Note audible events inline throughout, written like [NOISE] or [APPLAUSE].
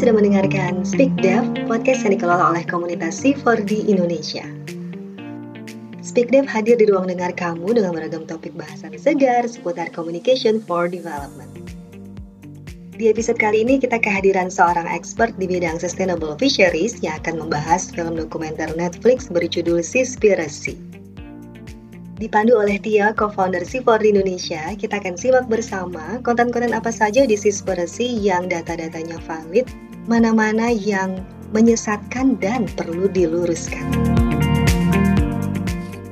sudah mendengarkan Speak Dev, podcast yang dikelola oleh komunitas C4D Indonesia. Speak Dev hadir di ruang dengar kamu dengan beragam topik bahasan segar seputar communication for development. Di episode kali ini kita kehadiran seorang expert di bidang sustainable fisheries yang akan membahas film dokumenter Netflix berjudul Seaspiracy. Dipandu oleh Tia, co-founder C4 Indonesia, kita akan simak bersama konten-konten apa saja di Seaspiracy yang data-datanya valid, mana-mana yang menyesatkan dan perlu diluruskan.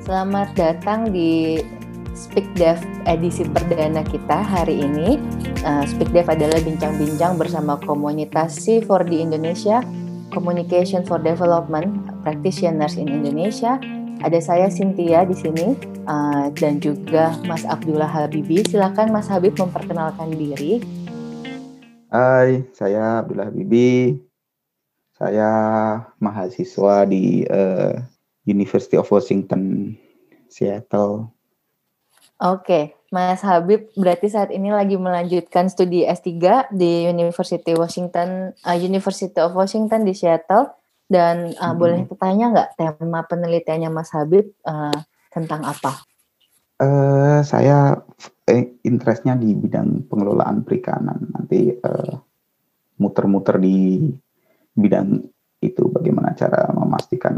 Selamat datang di Speak Dev edisi perdana kita hari ini. Uh, Speak Dev adalah bincang-bincang bersama komunitas C4 di Indonesia, Communication for Development Practitioners in Indonesia, ada saya Cynthia di sini uh, dan juga Mas Abdullah Habibi. Silakan Mas Habib memperkenalkan diri. Hai, saya Abdullah Habibi. Saya mahasiswa di uh, University of Washington, Seattle. Oke, Mas Habib berarti saat ini lagi melanjutkan studi S3 di University Washington, uh, University of Washington di Seattle dan uh, hmm. boleh bertanya nggak tema penelitiannya Mas Habib uh, tentang apa? Uh, saya eh, interestnya di bidang pengelolaan perikanan. Nanti uh, muter-muter di bidang itu bagaimana cara memastikan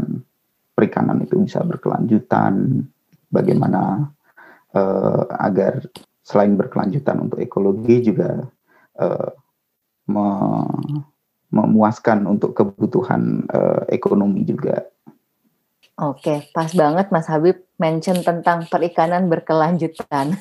perikanan itu bisa berkelanjutan, bagaimana uh, agar selain berkelanjutan untuk ekologi juga uh, me memuaskan untuk kebutuhan uh, ekonomi juga. Oke, pas banget Mas Habib mention tentang perikanan berkelanjutan.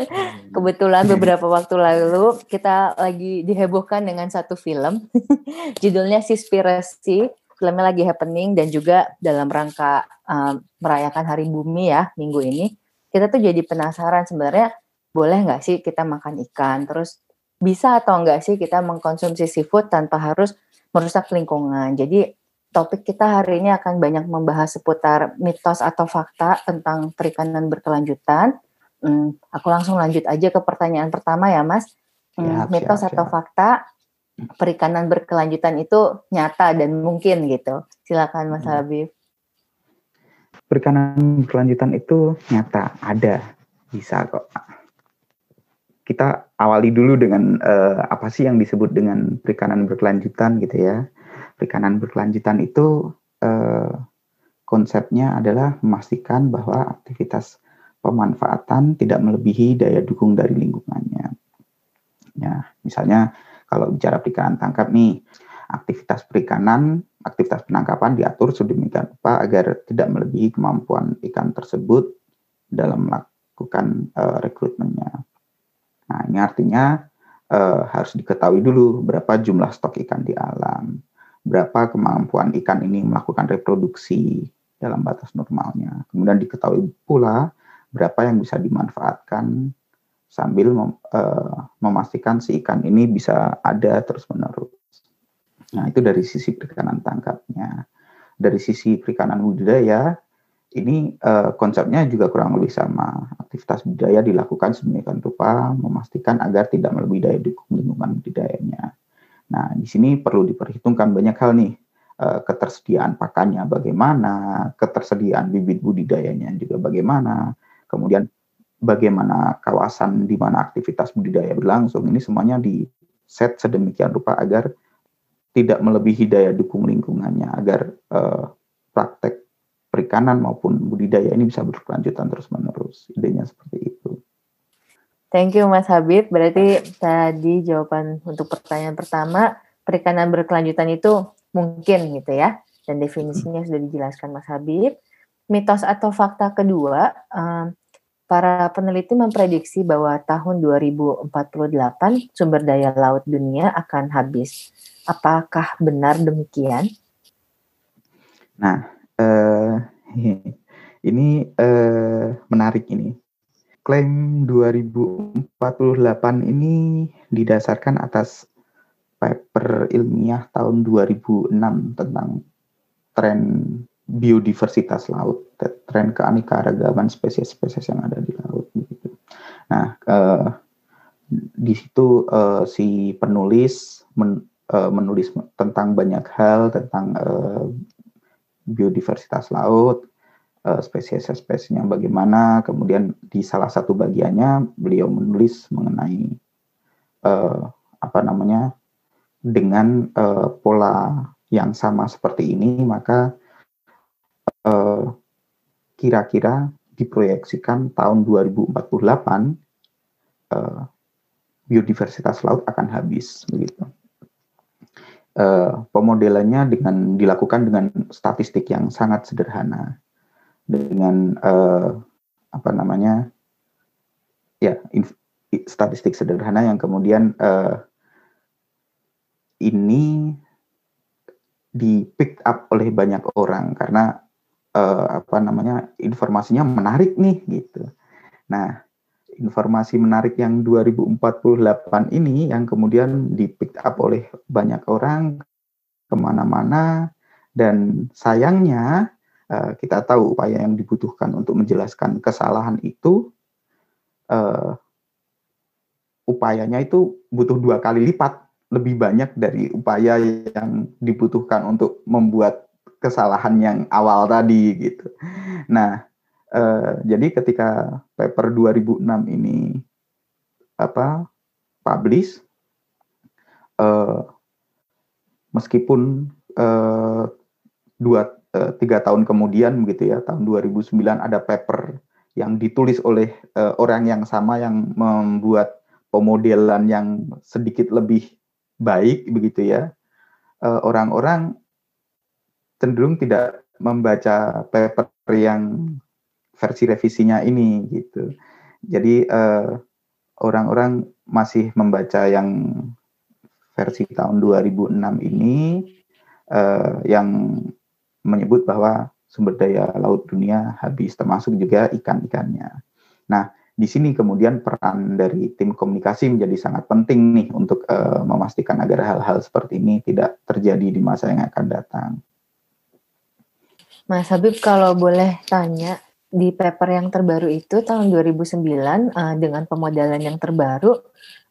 [LAUGHS] Kebetulan beberapa waktu lalu kita lagi dihebohkan dengan satu film, [LAUGHS] judulnya Sispirasi. Filmnya lagi happening dan juga dalam rangka um, merayakan Hari Bumi ya minggu ini. Kita tuh jadi penasaran sebenarnya boleh nggak sih kita makan ikan? Terus bisa atau enggak sih kita mengkonsumsi seafood tanpa harus merusak lingkungan. Jadi topik kita hari ini akan banyak membahas seputar mitos atau fakta tentang perikanan berkelanjutan. Hmm, aku langsung lanjut aja ke pertanyaan pertama ya Mas. Hmm, siap, mitos siap, atau siap. fakta perikanan berkelanjutan itu nyata dan mungkin gitu. Silakan Mas hmm. Habib. Perikanan berkelanjutan itu nyata, ada, bisa kok kita awali dulu dengan uh, apa sih yang disebut dengan perikanan berkelanjutan gitu ya. Perikanan berkelanjutan itu uh, konsepnya adalah memastikan bahwa aktivitas pemanfaatan tidak melebihi daya dukung dari lingkungannya. Ya, misalnya kalau bicara perikanan tangkap nih, aktivitas perikanan, aktivitas penangkapan diatur sedemikian rupa agar tidak melebihi kemampuan ikan tersebut dalam melakukan uh, rekrutmennya. Nah, ini artinya uh, harus diketahui dulu berapa jumlah stok ikan di alam, berapa kemampuan ikan ini melakukan reproduksi dalam batas normalnya. Kemudian diketahui pula berapa yang bisa dimanfaatkan sambil mem, uh, memastikan si ikan ini bisa ada terus-menerus. Nah, itu dari sisi perikanan tangkapnya. Dari sisi perikanan budidaya, ini uh, konsepnya juga kurang lebih sama. Aktivitas budaya dilakukan sedemikian rupa memastikan agar tidak melebihi daya dukung lingkungan budidayanya. Nah, di sini perlu diperhitungkan banyak hal nih. Uh, ketersediaan pakannya bagaimana, ketersediaan bibit budidayanya juga bagaimana, kemudian bagaimana kawasan di mana aktivitas budidaya berlangsung. Ini semuanya di set sedemikian rupa agar tidak melebihi daya dukung lingkungannya, agar uh, praktek perikanan maupun budidaya ini bisa berkelanjutan terus-menerus. Idenya seperti. Thank you Mas Habib. Berarti tadi jawaban untuk pertanyaan pertama, perikanan berkelanjutan itu mungkin gitu ya. Dan definisinya sudah dijelaskan Mas Habib. Mitos atau fakta kedua, um, para peneliti memprediksi bahwa tahun 2048 sumber daya laut dunia akan habis. Apakah benar demikian? Nah, uh, [LAUGHS] ini uh, menarik ini. Klaim 2048 ini didasarkan atas paper ilmiah tahun 2006 tentang tren biodiversitas laut, tren keanekaragaman spesies-spesies yang ada di laut. Begitu. Nah, uh, di situ uh, si penulis men uh, menulis tentang banyak hal tentang uh, biodiversitas laut, spesies-spesiesnya bagaimana. Kemudian di salah satu bagiannya beliau menulis mengenai uh, apa namanya dengan uh, pola yang sama seperti ini maka kira-kira diproyeksikan tahun 2048 uh, biodiversitas laut akan habis begitu. Uh, pemodelannya dengan dilakukan dengan statistik yang sangat sederhana dengan uh, apa namanya ya inf, statistik sederhana yang kemudian uh, ini di pick up oleh banyak orang karena uh, apa namanya informasinya menarik nih gitu. Nah informasi menarik yang 2048 ini yang kemudian di pick up oleh banyak orang ke mana-mana dan sayangnya uh, kita tahu upaya yang dibutuhkan untuk menjelaskan kesalahan itu uh, upayanya itu butuh dua kali lipat lebih banyak dari upaya yang dibutuhkan untuk membuat kesalahan yang awal tadi gitu. Nah, Uh, jadi ketika paper 2006 ini apa publish, uh, meskipun uh, dua tiga tahun kemudian begitu ya tahun 2009 ada paper yang ditulis oleh uh, orang yang sama yang membuat pemodelan yang sedikit lebih baik begitu ya orang-orang uh, cenderung tidak membaca paper yang versi revisinya ini gitu. Jadi eh, orang-orang masih membaca yang versi tahun 2006 ini uh, yang menyebut bahwa sumber daya laut dunia habis termasuk juga ikan-ikannya. Nah, di sini kemudian peran dari tim komunikasi menjadi sangat penting nih untuk uh, memastikan agar hal-hal seperti ini tidak terjadi di masa yang akan datang. Mas Habib kalau boleh tanya, di paper yang terbaru itu tahun 2009 uh, eh, dengan pemodelan yang terbaru,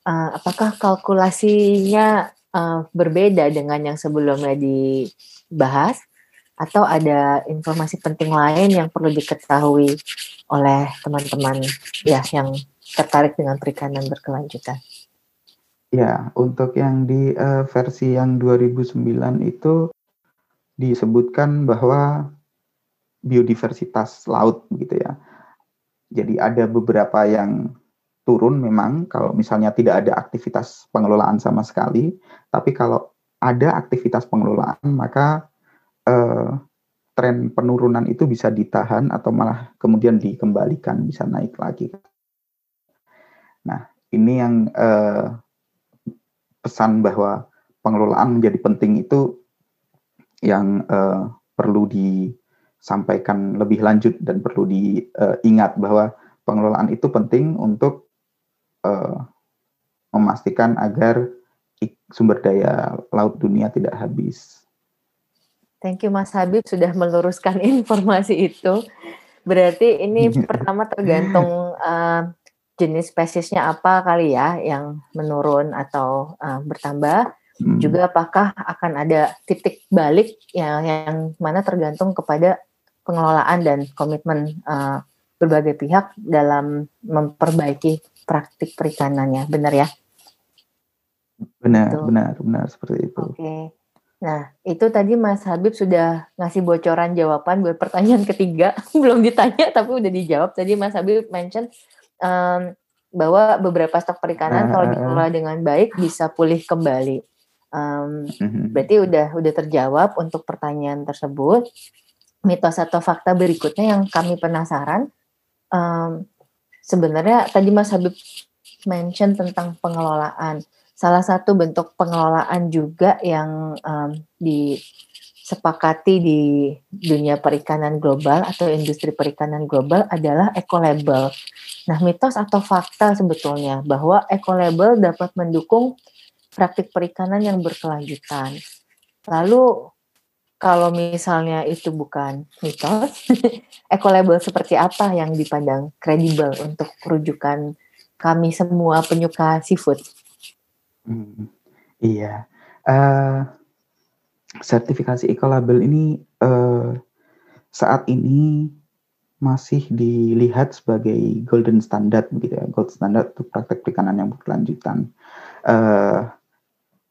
uh, apakah kalkulasinya uh, berbeda dengan yang sebelumnya dibahas atau ada informasi penting lain yang perlu diketahui oleh teman-teman ya yang tertarik dengan perikanan berkelanjutan? Ya, untuk yang di uh, versi yang 2009 itu disebutkan bahwa biodiversitas laut gitu ya. Jadi ada beberapa yang turun memang kalau misalnya tidak ada aktivitas pengelolaan sama sekali, tapi kalau ada aktivitas pengelolaan maka eh, tren penurunan itu bisa ditahan atau malah kemudian dikembalikan bisa naik lagi. Nah ini yang eh, pesan bahwa pengelolaan menjadi penting itu yang eh, perlu di sampaikan lebih lanjut dan perlu diingat uh, bahwa pengelolaan itu penting untuk uh, memastikan agar sumber daya laut dunia tidak habis. Thank you Mas Habib sudah meluruskan [LAUGHS] informasi itu. Berarti ini pertama tergantung uh, jenis spesiesnya apa kali ya yang menurun atau uh, bertambah. Hmm. Juga apakah akan ada titik balik yang yang mana tergantung kepada pengelolaan dan komitmen uh, berbagai pihak dalam memperbaiki praktik perikanannya, benar ya? Benar, itu. benar, benar seperti itu. Oke. Okay. Nah, itu tadi Mas Habib sudah ngasih bocoran jawaban buat pertanyaan ketiga. [LAUGHS] Belum ditanya tapi udah dijawab. Tadi Mas Habib mention um, bahwa beberapa stok perikanan uh, kalau dikelola dengan baik bisa pulih kembali. Um. Berarti udah udah terjawab untuk pertanyaan tersebut mitos atau fakta berikutnya yang kami penasaran. Um, sebenarnya tadi Mas Habib mention tentang pengelolaan. Salah satu bentuk pengelolaan juga yang um, disepakati di dunia perikanan global atau industri perikanan global adalah eco-label. Nah, mitos atau fakta sebetulnya bahwa eco-label dapat mendukung praktik perikanan yang berkelanjutan. Lalu kalau misalnya itu bukan mitos, [LAUGHS] eco-label seperti apa yang dipandang kredibel untuk rujukan kami semua penyuka seafood? Hmm, iya, Uh, sertifikasi ekolabel ini uh, saat ini masih dilihat sebagai golden standard gitu ya, gold standard untuk praktek perikanan yang berkelanjutan. Uh,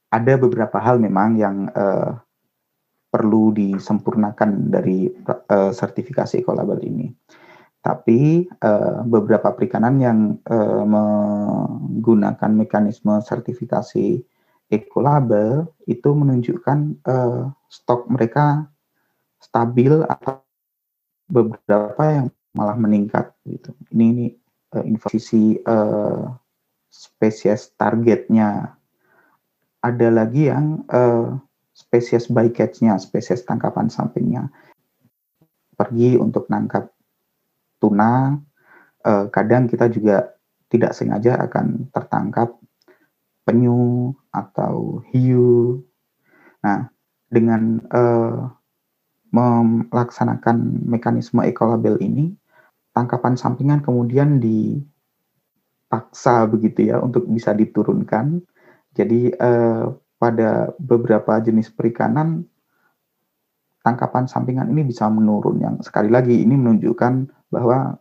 ada beberapa hal memang yang uh, perlu disempurnakan dari uh, sertifikasi ekolabel ini. Tapi uh, beberapa perikanan yang uh, menggunakan mekanisme sertifikasi ekolabel itu menunjukkan uh, stok mereka stabil atau beberapa yang malah meningkat gitu. Ini ini uh, informasi uh, spesies targetnya. Ada lagi yang uh, spesies bycatch-nya, spesies tangkapan sampingnya. Pergi untuk nangkap tuna, uh, kadang kita juga tidak sengaja akan tertangkap penyu atau hiu. Nah, dengan uh, melaksanakan mekanisme ekolabel ini, tangkapan sampingan kemudian dipaksa begitu ya untuk bisa diturunkan. Jadi eh, pada beberapa jenis perikanan tangkapan sampingan ini bisa menurun yang sekali lagi ini menunjukkan bahwa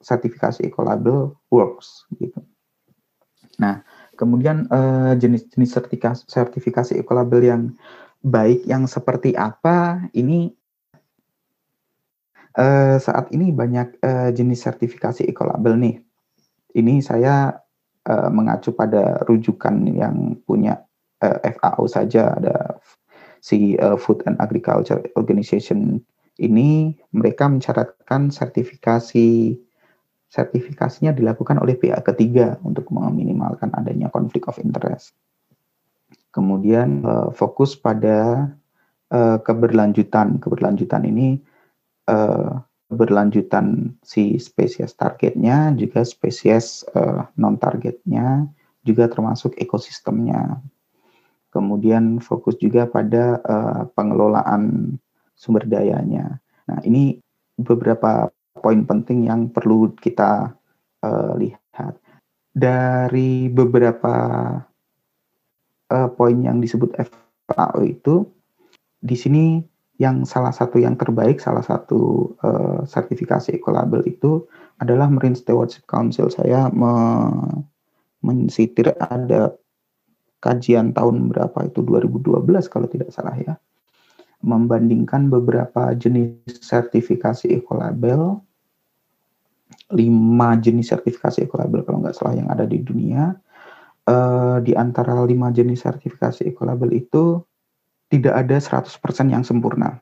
sertifikasi ekolabel works gitu. Nah, kemudian eh, jenis-jenis sertifikasi, sertifikasi ekolabel yang baik yang seperti apa ini Uh, saat ini banyak uh, jenis sertifikasi ekolabel nih. Ini saya mengacu pada rujukan yang punya FAO saja ada si uh, Food and Agriculture Organization ini mereka mencatatkan sertifikasi sertifikasinya dilakukan oleh pihak ketiga untuk meminimalkan adanya konflik of interest. Kemudian uh, fokus pada uh, keberlanjutan. Keberlanjutan ini uh, berlanjutan si spesies targetnya, juga spesies uh, non targetnya, juga termasuk ekosistemnya. Kemudian fokus juga pada uh, pengelolaan sumber dayanya. Nah, ini beberapa poin penting yang perlu kita uh, lihat. Dari beberapa uh, poin yang disebut FAO itu, di sini yang salah satu yang terbaik, salah satu uh, sertifikasi ekolabel itu adalah Marine Stewardship Council. Saya me mensitir ada kajian tahun berapa itu 2012 kalau tidak salah ya membandingkan beberapa jenis sertifikasi ekolabel lima jenis sertifikasi ekolabel kalau nggak salah yang ada di dunia uh, di antara lima jenis sertifikasi ekolabel itu tidak ada 100% yang sempurna.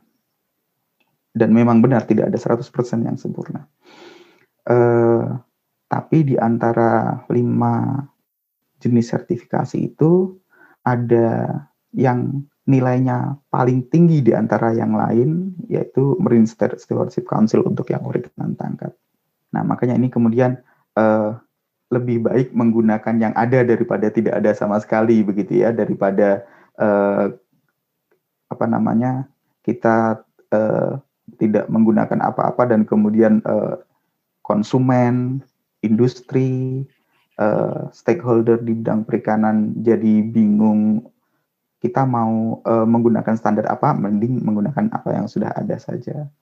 Dan memang benar tidak ada 100% yang sempurna. Uh, tapi di antara lima jenis sertifikasi itu ada yang nilainya paling tinggi di antara yang lain yaitu Marine Stewardship Council untuk yang perikanan tangkap. Nah makanya ini kemudian uh, lebih baik menggunakan yang ada daripada tidak ada sama sekali begitu ya daripada uh, apa namanya kita uh, tidak menggunakan apa-apa dan kemudian uh, konsumen, industri, uh, stakeholder di bidang perikanan jadi bingung kita mau uh, menggunakan standar apa, mending menggunakan apa yang sudah ada saja.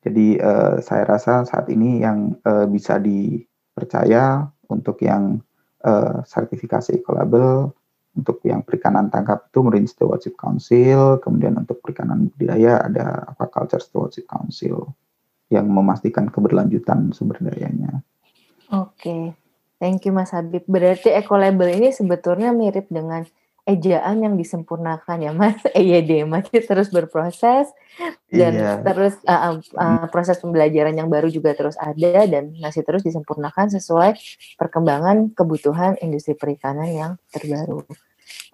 Jadi uh, saya rasa saat ini yang uh, bisa dipercaya untuk yang uh, sertifikasi ekolabel untuk yang perikanan tangkap itu Marine Stewardship Council, kemudian untuk perikanan budidaya ada Aquaculture Stewardship Council yang memastikan keberlanjutan sumber dayanya. Oke. Thank you Mas Habib. Berarti eco label ini sebetulnya mirip dengan ejaan yang disempurnakan ya Mas [LAUGHS] EYD masih terus berproses dan iya. terus uh, uh, proses pembelajaran yang baru juga terus ada dan masih terus disempurnakan sesuai perkembangan kebutuhan industri perikanan yang terbaru.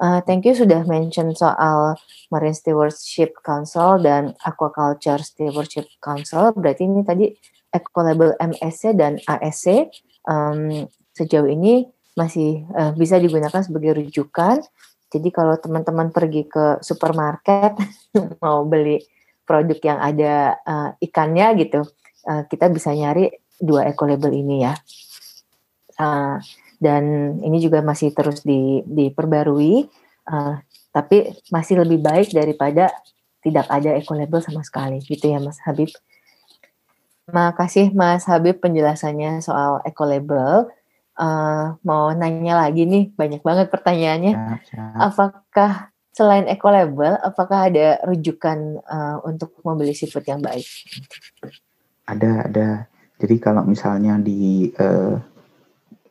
Uh, thank you sudah mention soal Marine Stewardship Council dan Aquaculture Stewardship Council. Berarti ini tadi Eco Label MSC dan ASC um, sejauh ini masih uh, bisa digunakan sebagai rujukan. Jadi kalau teman-teman pergi ke supermarket [LAUGHS] mau beli produk yang ada uh, ikannya gitu, uh, kita bisa nyari dua eco label ini ya. Uh, dan ini juga masih terus di, diperbarui. Uh, Tapi masih lebih baik daripada tidak ada eco label sama sekali gitu ya Mas Habib. Makasih Mas Habib penjelasannya soal eco label. Uh, mau nanya lagi nih, banyak banget pertanyaannya. Ya, ya. Apakah selain eco label, apakah ada rujukan uh, untuk membeli seafood yang baik? Ada, ada. Jadi kalau misalnya di uh,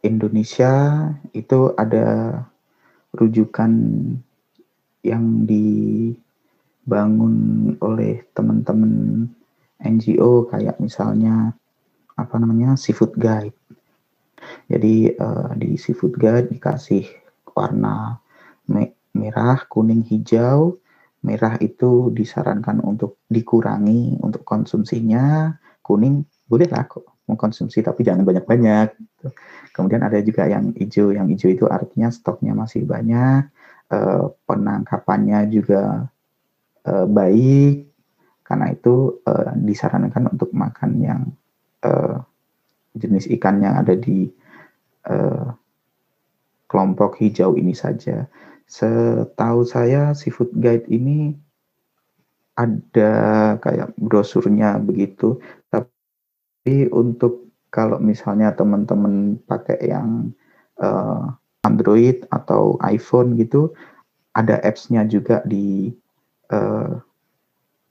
Indonesia itu ada rujukan yang dibangun oleh teman-teman NGO kayak misalnya apa namanya seafood guide. Jadi uh, di seafood guide dikasih warna merah, kuning, hijau. Merah itu disarankan untuk dikurangi untuk konsumsinya, kuning boleh lah kok mengkonsumsi tapi jangan banyak-banyak. Kemudian ada juga yang hijau, yang hijau itu artinya stoknya masih banyak, eh, penangkapannya juga eh, baik, karena itu eh, disarankan untuk makan yang eh, jenis ikan yang ada di eh, kelompok hijau ini saja. Setahu saya seafood guide ini ada kayak brosurnya begitu, tapi untuk kalau misalnya teman-teman pakai yang uh, Android atau iPhone gitu, ada apps-nya juga di uh,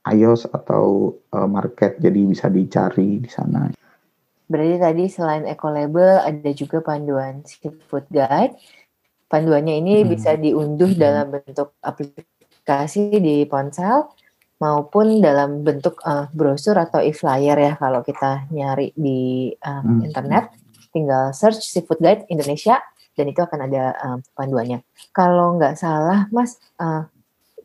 iOS atau uh, market, jadi bisa dicari di sana. Berarti tadi selain eco label ada juga panduan seafood guide Panduannya ini hmm. bisa diunduh hmm. dalam bentuk aplikasi di ponsel maupun dalam bentuk uh, brosur atau e-flyer ya kalau kita nyari di uh, hmm. internet tinggal search seafood guide Indonesia dan itu akan ada uh, panduannya. Kalau nggak salah, Mas, uh,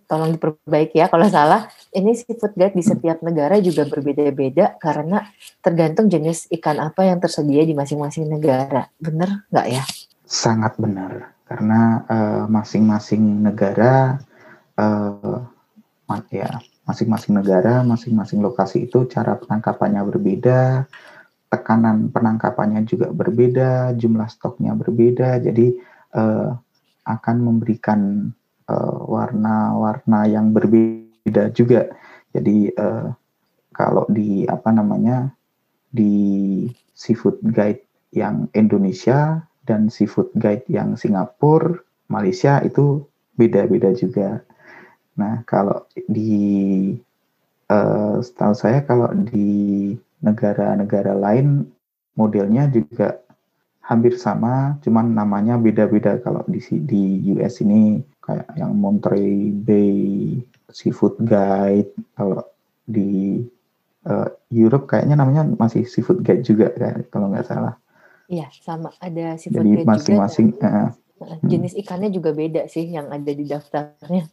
tolong diperbaiki ya kalau salah. Ini seafood guide di setiap negara juga berbeda-beda karena tergantung jenis ikan apa yang tersedia di masing-masing negara. Bener nggak ya? Sangat benar karena uh, masing-masing negara uh, ya masing-masing negara masing-masing lokasi itu cara penangkapannya berbeda tekanan penangkapannya juga berbeda jumlah stoknya berbeda jadi uh, akan memberikan warna-warna uh, yang berbeda juga jadi uh, kalau di apa namanya di seafood guide yang Indonesia dan seafood guide yang Singapura, Malaysia itu beda-beda juga. Nah, kalau di uh, setahu saya kalau di negara-negara lain modelnya juga hampir sama, cuman namanya beda-beda. Kalau di di US ini kayak yang Monterey Bay Seafood Guide, kalau di uh, Europe kayaknya namanya masih Seafood Guide juga kalau nggak salah. Iya, sama ada seafood Jadi masing-masing uh, jenis ikannya juga beda sih yang ada di daftarnya.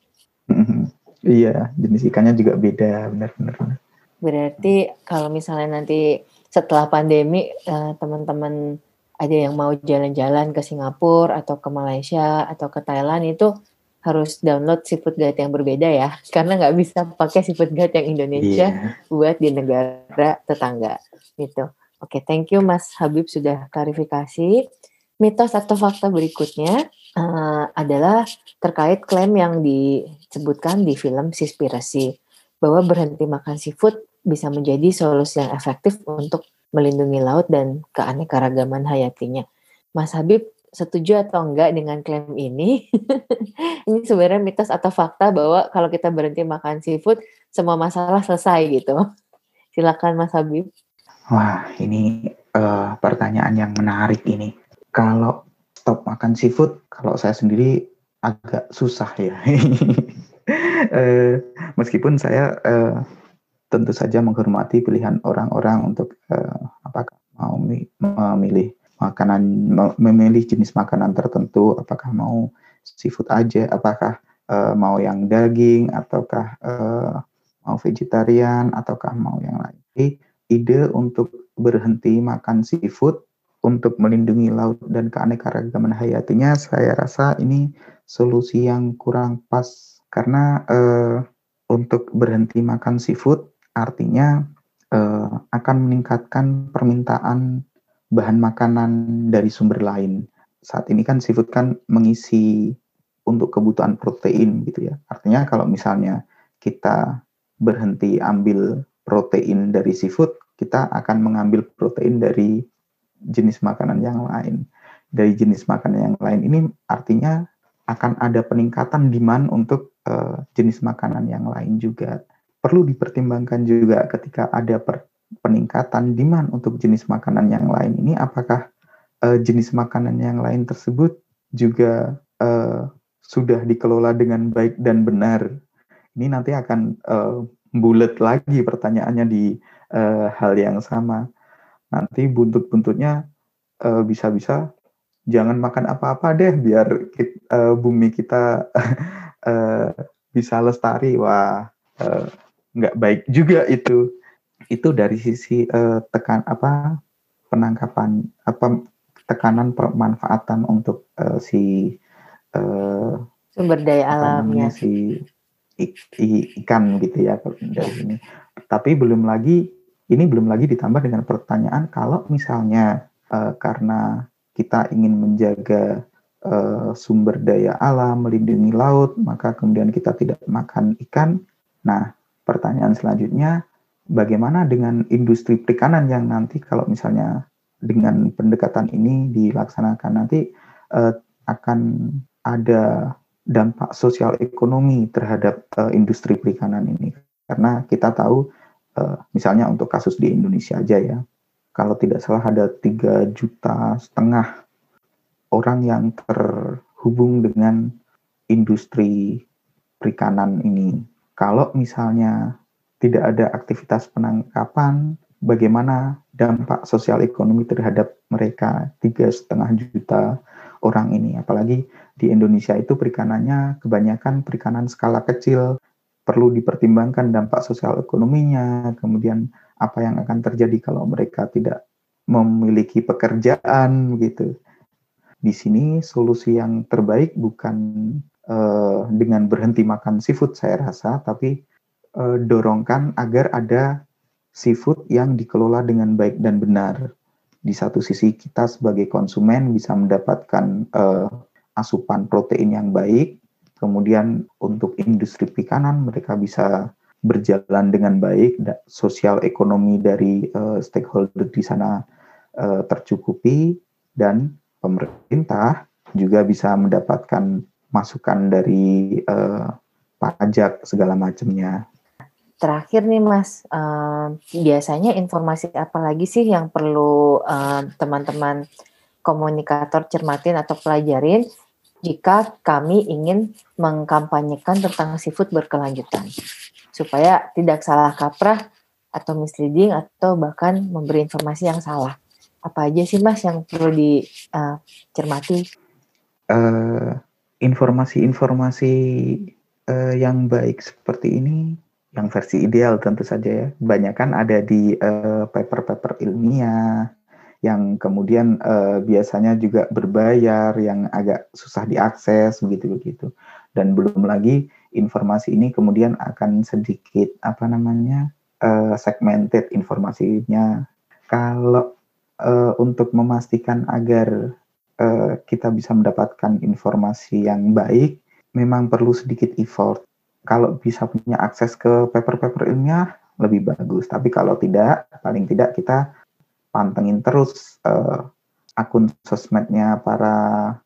iya, jenis ikannya juga beda, benar-benar. Berarti kalau misalnya nanti setelah pandemi uh, teman-teman ada yang mau jalan-jalan ke Singapura atau ke Malaysia atau ke Thailand itu harus download seafood guide yang berbeda ya [LAUGHS] karena nggak bisa pakai seafood guide yang Indonesia yeah. buat di negara tetangga gitu. Oke, thank you Mas Habib sudah klarifikasi. Mitos atau fakta berikutnya uh, adalah terkait klaim yang disebutkan di film Sispirasi bahwa berhenti makan seafood bisa menjadi solusi yang efektif untuk melindungi laut dan keanekaragaman hayatinya. Mas Habib setuju atau enggak dengan klaim ini? [LAUGHS] ini sebenarnya mitos atau fakta bahwa kalau kita berhenti makan seafood semua masalah selesai gitu. [LAUGHS] Silakan Mas Habib. Wah, ini uh, pertanyaan yang menarik ini. Kalau stop makan seafood, kalau saya sendiri agak susah ya. uh, [LAUGHS] meskipun saya uh, tentu saja menghormati pilihan orang-orang untuk uh, apakah mau memilih makanan memilih jenis makanan tertentu, apakah mau seafood aja, apakah uh, mau yang daging? Ataukah uh, mau vegetarian? Ataukah mau yang lain. Jadi ide untuk berhenti makan seafood untuk melindungi laut dan keanekaragaman hayatinya, saya rasa ini solusi yang kurang pas. Karena eh, untuk berhenti makan seafood artinya eh, akan meningkatkan permintaan bahan makanan dari sumber lain. Saat ini kan seafood kan mengisi untuk kebutuhan protein gitu ya. Artinya kalau misalnya kita berhenti ambil protein dari seafood, kita akan mengambil protein dari jenis makanan yang lain. Dari jenis makanan yang lain ini artinya akan ada peningkatan demand untuk uh, jenis makanan yang lain juga. Perlu dipertimbangkan juga ketika ada per, peningkatan demand untuk jenis makanan yang lain ini apakah uh, jenis makanan yang lain tersebut juga uh, sudah dikelola dengan baik dan benar. Ini nanti akan uh, bulat lagi pertanyaannya di uh, hal yang sama. Nanti buntut-buntutnya bisa-bisa jangan makan apa-apa deh biar kita, uh, bumi kita uh, [LAUGHS] bisa lestari wah uh, nggak baik juga itu itu dari sisi uh, tekan apa penangkapan apa tekanan pemanfaatan untuk uh, si uh, sumber daya alamnya si ikan gitu ya dari sini tapi belum lagi ini belum lagi ditambah dengan pertanyaan kalau misalnya uh, karena kita ingin menjaga uh, sumber daya alam, melindungi laut, maka kemudian kita tidak makan ikan. Nah, pertanyaan selanjutnya, bagaimana dengan industri perikanan yang nanti kalau misalnya dengan pendekatan ini dilaksanakan nanti uh, akan ada dampak sosial ekonomi terhadap uh, industri perikanan ini karena kita tahu uh, misalnya untuk kasus di Indonesia aja ya kalau tidak salah ada tiga juta setengah orang yang terhubung dengan industri perikanan ini. Kalau misalnya tidak ada aktivitas penangkapan, bagaimana dampak sosial ekonomi terhadap mereka tiga setengah juta orang ini? Apalagi di Indonesia itu perikanannya kebanyakan perikanan skala kecil, perlu dipertimbangkan dampak sosial ekonominya, kemudian apa yang akan terjadi kalau mereka tidak memiliki pekerjaan gitu. Di sini solusi yang terbaik bukan uh, dengan berhenti makan seafood saya rasa, tapi uh, dorongkan agar ada seafood yang dikelola dengan baik dan benar. Di satu sisi kita sebagai konsumen bisa mendapatkan uh, asupan protein yang baik, kemudian untuk industri perikanan mereka bisa berjalan dengan baik, sosial ekonomi dari uh, stakeholder di sana uh, tercukupi, dan pemerintah juga bisa mendapatkan masukan dari uh, pajak segala macamnya. Terakhir nih Mas, uh, biasanya informasi apa lagi sih yang perlu teman-teman uh, komunikator cermatin atau pelajarin jika kami ingin mengkampanyekan tentang seafood berkelanjutan? supaya tidak salah kaprah atau misleading atau bahkan memberi informasi yang salah. Apa aja sih Mas yang perlu dicermati? Uh, informasi-informasi uh, yang baik seperti ini, yang versi ideal tentu saja ya, banyak kan ada di paper paper-paper ilmiah, yang kemudian uh, biasanya juga berbayar, yang agak susah diakses begitu-begitu. Dan belum lagi informasi ini kemudian akan sedikit apa namanya uh, segmented informasinya. Kalau uh, untuk memastikan agar uh, kita bisa mendapatkan informasi yang baik, memang perlu sedikit effort. Kalau bisa punya akses ke paper-paper ilmiah lebih bagus. Tapi kalau tidak, paling tidak kita pantengin terus uh, akun sosmednya para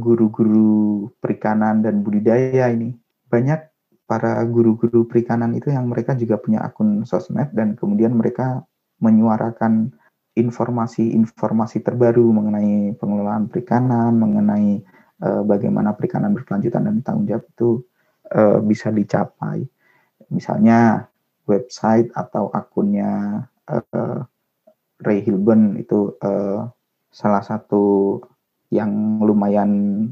guru-guru uh, perikanan dan budidaya ini banyak para guru-guru perikanan itu yang mereka juga punya akun sosmed dan kemudian mereka menyuarakan informasi-informasi terbaru mengenai pengelolaan perikanan, mengenai uh, bagaimana perikanan berkelanjutan dan tanggung jawab itu uh, bisa dicapai. Misalnya website atau akunnya uh, Ray Hilben itu uh, salah satu yang lumayan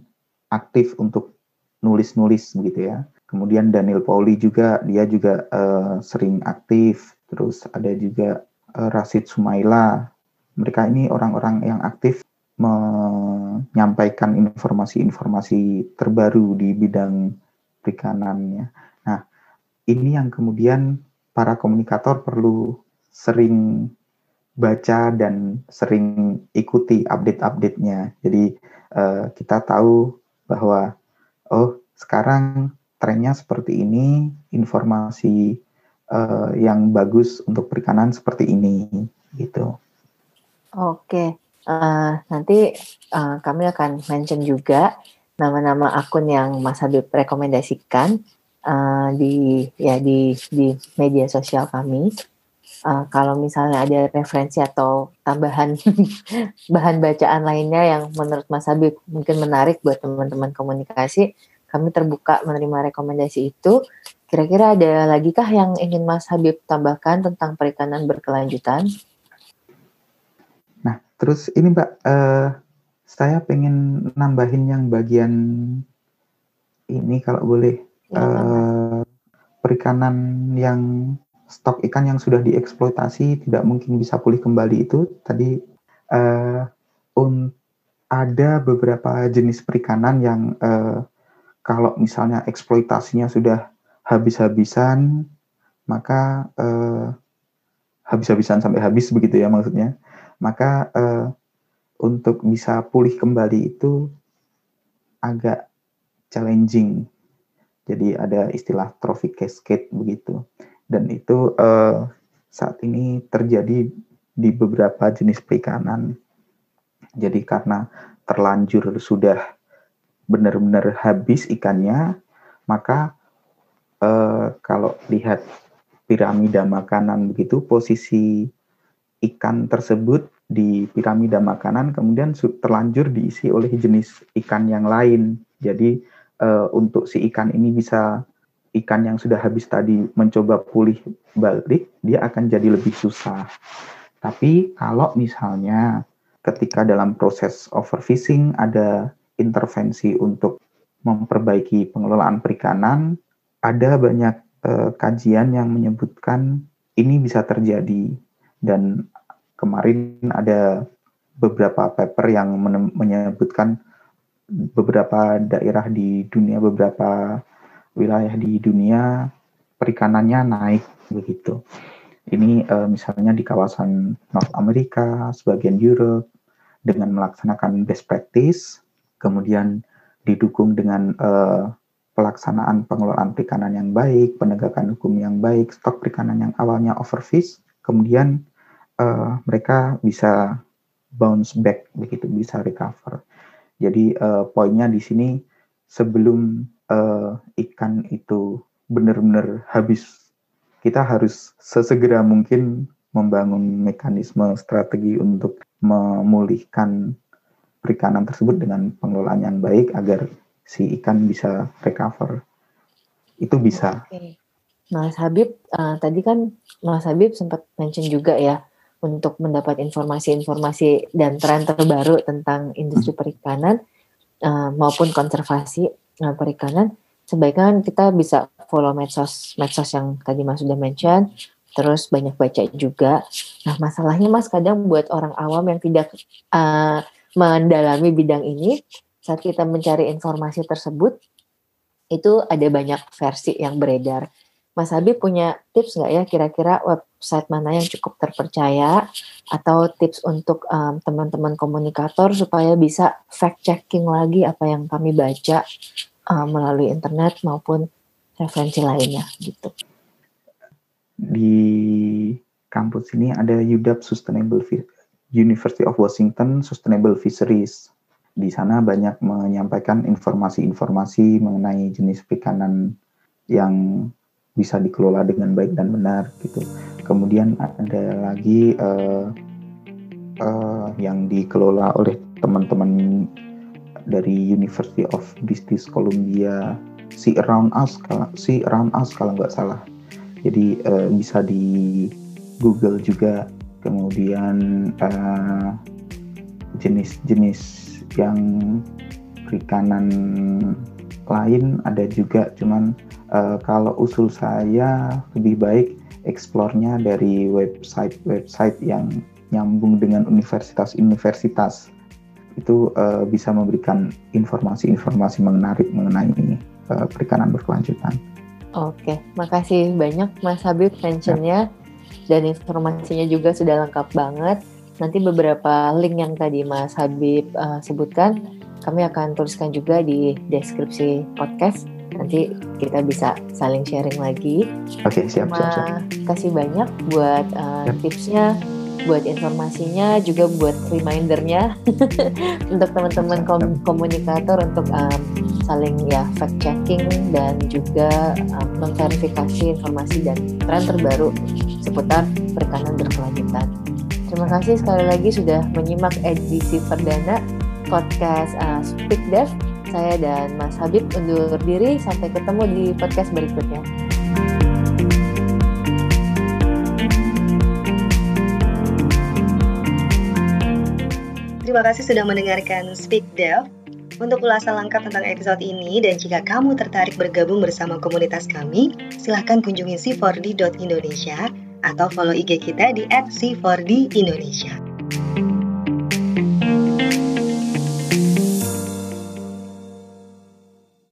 aktif untuk nulis-nulis begitu ya. Kemudian Daniel Pauli juga dia juga uh, sering aktif. Terus ada juga uh, Rasid Sumaila. Mereka ini orang-orang yang aktif menyampaikan informasi-informasi terbaru di bidang perikanannya. Nah, ini yang kemudian para komunikator perlu sering baca dan sering ikuti update-update-nya. Jadi uh, kita tahu bahwa oh sekarang trennya seperti ini, informasi uh, yang bagus untuk perikanan seperti ini, gitu. Oke, uh, nanti uh, kami akan mention juga nama-nama akun yang Mas Habib rekomendasikan uh, di ya di di media sosial kami. Uh, kalau misalnya ada referensi atau tambahan [LAUGHS] bahan bacaan lainnya yang menurut Mas Habib mungkin menarik buat teman-teman komunikasi, kami terbuka menerima rekomendasi itu. Kira-kira ada lagi kah yang ingin Mas Habib tambahkan tentang perikanan berkelanjutan? Nah, terus ini Mbak, uh, saya pengen nambahin yang bagian ini kalau boleh. uh, perikanan yang stok ikan yang sudah dieksploitasi tidak mungkin bisa pulih kembali itu. Tadi uh, un, ada beberapa jenis perikanan yang uh, kalau misalnya eksploitasinya sudah habis-habisan maka uh, habis-habisan sampai habis begitu ya maksudnya. Maka uh, untuk bisa pulih kembali itu agak challenging jadi ada istilah trophy cascade begitu dan itu uh, saat ini terjadi di beberapa jenis perikanan. Jadi karena terlanjur sudah benar-benar habis ikannya, maka uh, kalau lihat piramida makanan begitu, posisi ikan tersebut di piramida makanan kemudian terlanjur diisi oleh jenis ikan yang lain. Jadi uh, untuk si ikan ini bisa ikan yang sudah habis tadi mencoba pulih balik, dia akan jadi lebih susah. Tapi kalau misalnya ketika dalam proses overfishing ada intervensi untuk memperbaiki pengelolaan perikanan, ada banyak eh, kajian yang menyebutkan ini bisa terjadi dan kemarin ada beberapa paper yang menyebutkan beberapa daerah di dunia beberapa wilayah di dunia perikanannya naik begitu. Ini uh, misalnya di kawasan North America, sebagian Europe dengan melaksanakan best practice, kemudian didukung dengan uh, pelaksanaan pengelolaan perikanan yang baik, penegakan hukum yang baik, stok perikanan yang awalnya overfish, kemudian uh, mereka bisa bounce back begitu, bisa recover. Jadi uh, poinnya di sini sebelum uh, ikan itu benar-benar habis, kita harus sesegera mungkin membangun mekanisme strategi untuk memulihkan perikanan tersebut dengan pengelolaan yang baik agar si ikan bisa recover. Itu bisa. Oke. Mas Habib, uh, tadi kan Mas Habib sempat mention juga ya untuk mendapat informasi-informasi dan tren terbaru tentang industri hmm. perikanan uh, maupun konservasi uh, perikanan sebaiknya kita bisa follow medsos medsos yang tadi Mas sudah mention terus banyak baca juga. Nah, masalahnya Mas kadang buat orang awam yang tidak uh, mendalami bidang ini saat kita mencari informasi tersebut itu ada banyak versi yang beredar. Mas Habib punya tips nggak ya kira-kira website mana yang cukup terpercaya atau tips untuk um, teman-teman komunikator supaya bisa fact checking lagi apa yang kami baca uh, melalui internet maupun referensi lainnya gitu. Di kampus ini ada UW Sustainable University of Washington Sustainable Fisheries. Di sana banyak menyampaikan informasi-informasi mengenai jenis perikanan yang bisa dikelola dengan baik dan benar gitu. Kemudian ada lagi uh, uh, yang dikelola oleh teman-teman dari University of British Columbia si Around Us si Around Us kalau nggak salah jadi uh, bisa di Google juga kemudian uh, jenis-jenis yang perikanan lain ada juga cuman uh, kalau usul saya lebih baik eksplornya dari website-website yang nyambung dengan universitas-universitas itu uh, bisa memberikan informasi-informasi menarik mengenai uh, perikanan berkelanjutan. Oke, makasih banyak Mas Habib mentionnya ya. dan informasinya juga sudah lengkap banget. Nanti beberapa link yang tadi Mas Habib uh, sebutkan, kami akan tuliskan juga di deskripsi podcast. Nanti kita bisa saling sharing lagi. Oke, okay, siap, siap, siap. Kasih banyak buat uh, tipsnya, buat informasinya, juga buat remindernya [LAUGHS] untuk teman-teman kom komunikator untuk um, saling ya fact checking dan juga um, memverifikasi informasi dan tren terbaru seputar perikanan berkelanjutan. Terima kasih sekali lagi sudah menyimak edisi perdana podcast uh, Speak Dev. Saya dan Mas Habib undur diri. Sampai ketemu di podcast berikutnya. Terima kasih sudah mendengarkan Speak Dev. Untuk ulasan lengkap tentang episode ini dan jika kamu tertarik bergabung bersama komunitas kami, silahkan kunjungi c4d.indonesia atau follow IG kita di @c4dindonesia.